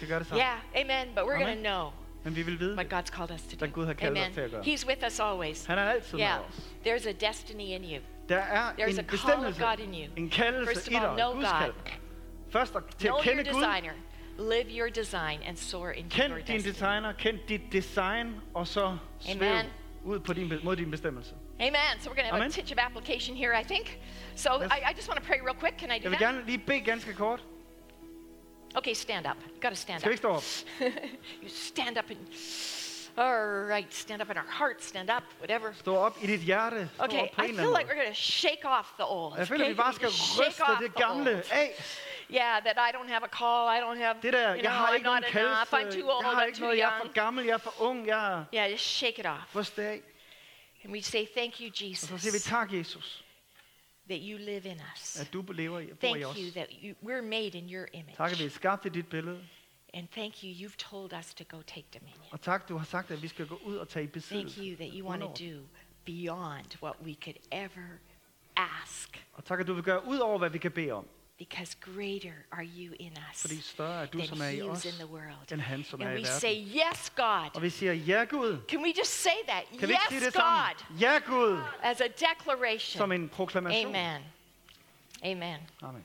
[SPEAKER 2] det samme.
[SPEAKER 1] Yeah, amen. But we're going to know
[SPEAKER 2] Men vi vil vide
[SPEAKER 1] what. God's called us to do.
[SPEAKER 2] Gud har kaldt os
[SPEAKER 1] Amen.
[SPEAKER 2] til at gøre.
[SPEAKER 1] He's with us always.
[SPEAKER 2] Han er altid med
[SPEAKER 1] Yeah,
[SPEAKER 2] os.
[SPEAKER 1] there's a destiny in you.
[SPEAKER 2] Er
[SPEAKER 1] There's a
[SPEAKER 2] en
[SPEAKER 1] call of
[SPEAKER 2] bestemmelse,
[SPEAKER 1] God in you. First of all, know God.
[SPEAKER 2] Først at- til
[SPEAKER 1] Know
[SPEAKER 2] at
[SPEAKER 1] your
[SPEAKER 2] kende Gud.
[SPEAKER 1] designer. Live your design and soar into your
[SPEAKER 2] Kend din
[SPEAKER 1] destiny.
[SPEAKER 2] designer, kend dit design, og så svæv
[SPEAKER 1] Amen.
[SPEAKER 2] ud på din, mod din bestemmelse.
[SPEAKER 1] Amen. So we're going to have
[SPEAKER 2] Amen.
[SPEAKER 1] a titch of application here, I think. So
[SPEAKER 2] Yes.
[SPEAKER 1] I, I just want to pray real quick. Can I do
[SPEAKER 2] Jeg vil
[SPEAKER 1] that?
[SPEAKER 2] gerne lige bede ganske kort.
[SPEAKER 1] Okay, stand up. You've got to stand
[SPEAKER 2] Skal
[SPEAKER 1] up.
[SPEAKER 2] ikke stå op?
[SPEAKER 1] you stand up and. All right, stand up in our hearts, stand up, whatever.
[SPEAKER 2] Stå op i dit hjerte. Stå
[SPEAKER 1] Okay,
[SPEAKER 2] op på en
[SPEAKER 1] I feel like we're going to shake off the old.
[SPEAKER 2] Jeg føler,
[SPEAKER 1] okay?
[SPEAKER 2] vi bare skal ryste det
[SPEAKER 1] the
[SPEAKER 2] gamle af.
[SPEAKER 1] Yeah, that I don't have a call, I don't have.
[SPEAKER 2] Det der,
[SPEAKER 1] you
[SPEAKER 2] jeg
[SPEAKER 1] know,
[SPEAKER 2] har
[SPEAKER 1] I'm
[SPEAKER 2] ikke
[SPEAKER 1] not enough,
[SPEAKER 2] kaldelse.
[SPEAKER 1] I'm too old,
[SPEAKER 2] Jeg har
[SPEAKER 1] I'm
[SPEAKER 2] ikke
[SPEAKER 1] too
[SPEAKER 2] noget, jeg er
[SPEAKER 1] young.
[SPEAKER 2] for gammel, jeg er for ung, jeg er...
[SPEAKER 1] Yeah, just shake it off.
[SPEAKER 2] Ryst det af.
[SPEAKER 1] And we say, Thank you,
[SPEAKER 2] Og så siger vi tak, Jesus,
[SPEAKER 1] that you live in us.
[SPEAKER 2] at du lever i, bor
[SPEAKER 1] Thank
[SPEAKER 2] i os.
[SPEAKER 1] you that you, we're made in your image.
[SPEAKER 2] Tak, at vi er skabt i dit billede.
[SPEAKER 1] And thank you, you've told us to go take dominion.
[SPEAKER 2] Og tak, du har sagt, at vi skal gå ud og tage i
[SPEAKER 1] Thank you that you want to do beyond what we could ever ask.
[SPEAKER 2] Og tak, at du vil gøre ud over, hvad vi kan bede om.
[SPEAKER 1] Because greater are you in us
[SPEAKER 2] Fordi større er du,
[SPEAKER 1] than
[SPEAKER 2] som er i
[SPEAKER 1] he
[SPEAKER 2] os,
[SPEAKER 1] who's in the world.
[SPEAKER 2] end han, som er
[SPEAKER 1] And
[SPEAKER 2] i
[SPEAKER 1] we say. Yes, God.
[SPEAKER 2] Og vi siger, ja Gud.
[SPEAKER 1] Can we just say that?
[SPEAKER 2] Kan vi ikke sige
[SPEAKER 1] Yes,
[SPEAKER 2] det
[SPEAKER 1] God.
[SPEAKER 2] sammen? Ja Gud.
[SPEAKER 1] As a declaration.
[SPEAKER 2] Som en proklamation.
[SPEAKER 1] Amen. Amen.
[SPEAKER 2] Amen.